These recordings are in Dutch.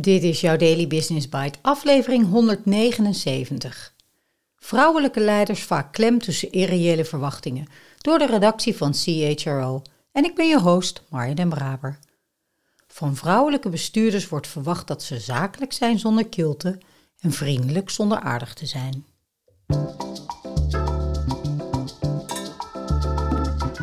Dit is jouw Daily Business Bite, aflevering 179. Vrouwelijke leiders vaak klem tussen irreële verwachtingen, door de redactie van CHRO. En ik ben je host, Marja den Braber. Van vrouwelijke bestuurders wordt verwacht dat ze zakelijk zijn zonder kilte en vriendelijk zonder aardig te zijn.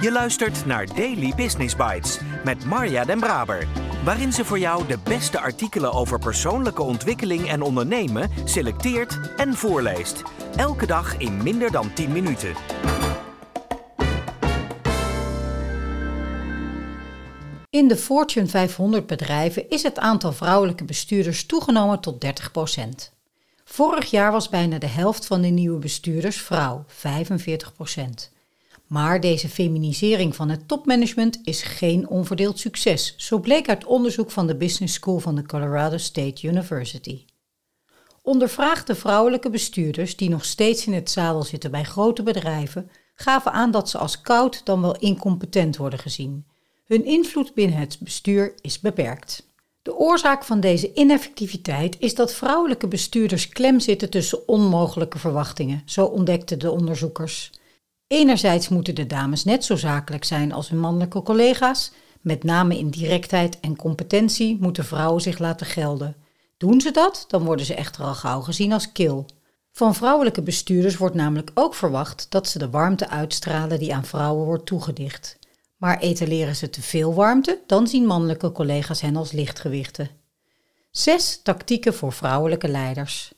Je luistert naar Daily Business Bites met Marja Den Braber waarin ze voor jou de beste artikelen over persoonlijke ontwikkeling en ondernemen selecteert en voorleest. Elke dag in minder dan 10 minuten. In de Fortune 500 bedrijven is het aantal vrouwelijke bestuurders toegenomen tot 30% Vorig jaar was bijna de helft van de nieuwe bestuurders vrouw, 45 maar deze feminisering van het topmanagement is geen onverdeeld succes, zo bleek uit onderzoek van de Business School van de Colorado State University. Ondervraagde vrouwelijke bestuurders die nog steeds in het zadel zitten bij grote bedrijven, gaven aan dat ze als koud dan wel incompetent worden gezien. Hun invloed binnen het bestuur is beperkt. De oorzaak van deze ineffectiviteit is dat vrouwelijke bestuurders klem zitten tussen onmogelijke verwachtingen, zo ontdekten de onderzoekers. Enerzijds moeten de dames net zo zakelijk zijn als hun mannelijke collega's. Met name in directheid en competentie moeten vrouwen zich laten gelden. Doen ze dat, dan worden ze echter al gauw gezien als kil. Van vrouwelijke bestuurders wordt namelijk ook verwacht dat ze de warmte uitstralen die aan vrouwen wordt toegedicht. Maar etaleren ze te veel warmte, dan zien mannelijke collega's hen als lichtgewichten. Zes tactieken voor vrouwelijke leiders.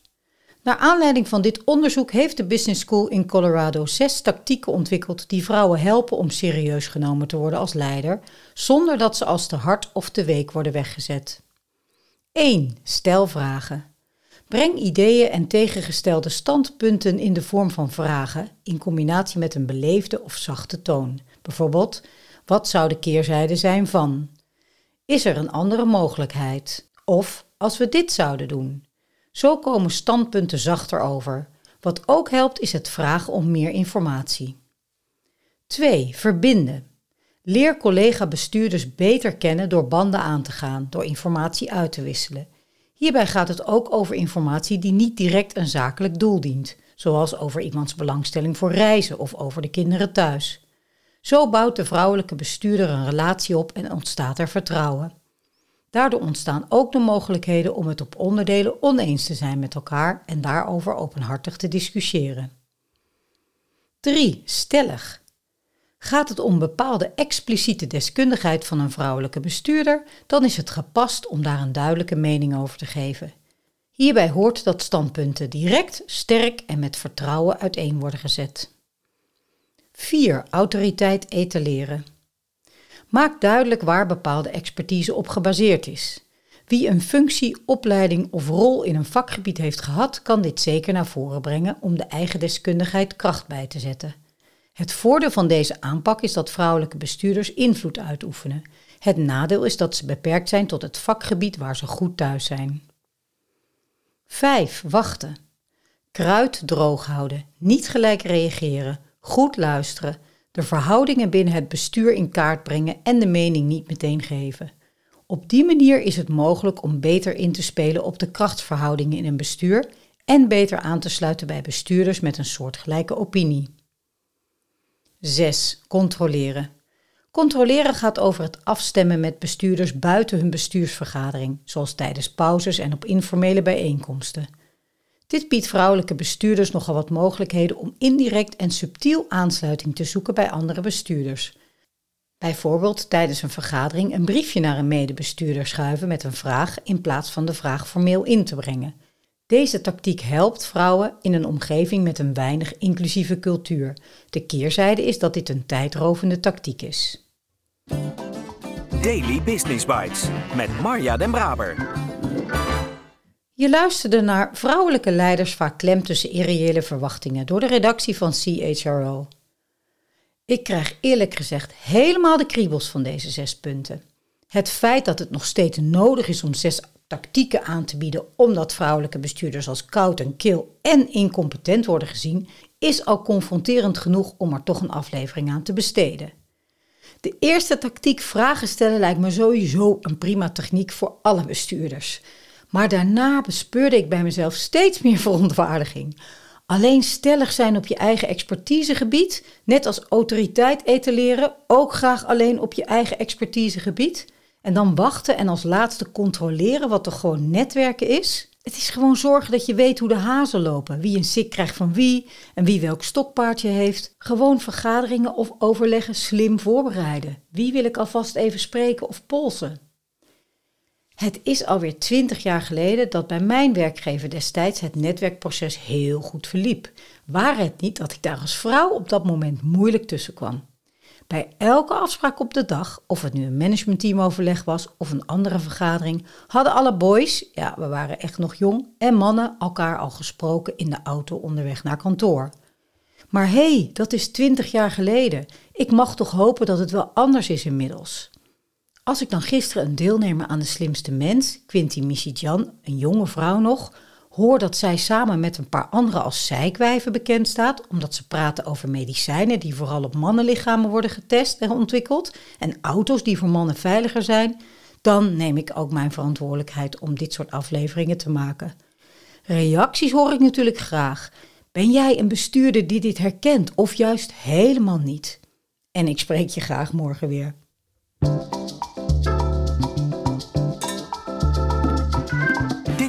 Naar aanleiding van dit onderzoek heeft de Business School in Colorado zes tactieken ontwikkeld die vrouwen helpen om serieus genomen te worden als leider, zonder dat ze als te hard of te week worden weggezet. 1. Stel vragen. Breng ideeën en tegengestelde standpunten in de vorm van vragen in combinatie met een beleefde of zachte toon. Bijvoorbeeld, wat zou de keerzijde zijn van? Is er een andere mogelijkheid? Of als we dit zouden doen? Zo komen standpunten zachter over. Wat ook helpt is het vragen om meer informatie. 2. Verbinden. Leer collega-bestuurders beter kennen door banden aan te gaan, door informatie uit te wisselen. Hierbij gaat het ook over informatie die niet direct een zakelijk doel dient, zoals over iemands belangstelling voor reizen of over de kinderen thuis. Zo bouwt de vrouwelijke bestuurder een relatie op en ontstaat er vertrouwen. Daardoor ontstaan ook de mogelijkheden om het op onderdelen oneens te zijn met elkaar en daarover openhartig te discussiëren. 3. Stellig. Gaat het om bepaalde expliciete deskundigheid van een vrouwelijke bestuurder, dan is het gepast om daar een duidelijke mening over te geven. Hierbij hoort dat standpunten direct, sterk en met vertrouwen uiteen worden gezet. 4. Autoriteit etaleren. Maak duidelijk waar bepaalde expertise op gebaseerd is. Wie een functie, opleiding of rol in een vakgebied heeft gehad, kan dit zeker naar voren brengen om de eigen deskundigheid kracht bij te zetten. Het voordeel van deze aanpak is dat vrouwelijke bestuurders invloed uitoefenen. Het nadeel is dat ze beperkt zijn tot het vakgebied waar ze goed thuis zijn. 5. Wachten. Kruid droog houden, niet gelijk reageren, goed luisteren, de verhoudingen binnen het bestuur in kaart brengen en de mening niet meteen geven. Op die manier is het mogelijk om beter in te spelen op de krachtsverhoudingen in een bestuur en beter aan te sluiten bij bestuurders met een soortgelijke opinie. 6. Controleren. Controleren gaat over het afstemmen met bestuurders buiten hun bestuursvergadering, zoals tijdens pauzes en op informele bijeenkomsten. Dit biedt vrouwelijke bestuurders nogal wat mogelijkheden om indirect en subtiel aansluiting te zoeken bij andere bestuurders. Bijvoorbeeld tijdens een vergadering een briefje naar een medebestuurder schuiven met een vraag in plaats van de vraag formeel in te brengen. Deze tactiek helpt vrouwen in een omgeving met een weinig inclusieve cultuur. De keerzijde is dat dit een tijdrovende tactiek is. Daily Business Bites met Marja Den Braber. Je luisterde naar Vrouwelijke leiders vaak klem tussen irreële verwachtingen door de redactie van CHRO. Ik krijg eerlijk gezegd helemaal de kriebels van deze zes punten. Het feit dat het nog steeds nodig is om zes tactieken aan te bieden omdat vrouwelijke bestuurders als koud en kil en incompetent worden gezien, is al confronterend genoeg om er toch een aflevering aan te besteden. De eerste tactiek vragen stellen lijkt me sowieso een prima techniek voor alle bestuurders. Maar daarna bespeurde ik bij mezelf steeds meer verontwaardiging. Alleen stellig zijn op je eigen expertisegebied, net als autoriteit etaleren, ook graag alleen op je eigen expertisegebied. En dan wachten en als laatste controleren wat er gewoon netwerken is. Het is gewoon zorgen dat je weet hoe de hazen lopen, wie een sik krijgt van wie en wie welk stokpaardje heeft. Gewoon vergaderingen of overleggen slim voorbereiden. Wie wil ik alvast even spreken of polsen? Het is alweer twintig jaar geleden dat bij mijn werkgever destijds het netwerkproces heel goed verliep. Waar het niet dat ik daar als vrouw op dat moment moeilijk tussen kwam. Bij elke afspraak op de dag, of het nu een managementteamoverleg was of een andere vergadering, hadden alle boys, ja, we waren echt nog jong, en mannen elkaar al gesproken in de auto onderweg naar kantoor. Maar hé, hey, dat is twintig jaar geleden. Ik mag toch hopen dat het wel anders is inmiddels. Als ik dan gisteren een deelnemer aan de slimste mens, Quinty Michijan, een jonge vrouw nog, hoor dat zij samen met een paar anderen als zijkwijven bekend staat, omdat ze praten over medicijnen die vooral op mannenlichamen worden getest en ontwikkeld, en auto's die voor mannen veiliger zijn, dan neem ik ook mijn verantwoordelijkheid om dit soort afleveringen te maken. Reacties hoor ik natuurlijk graag. Ben jij een bestuurder die dit herkent of juist helemaal niet? En ik spreek je graag morgen weer.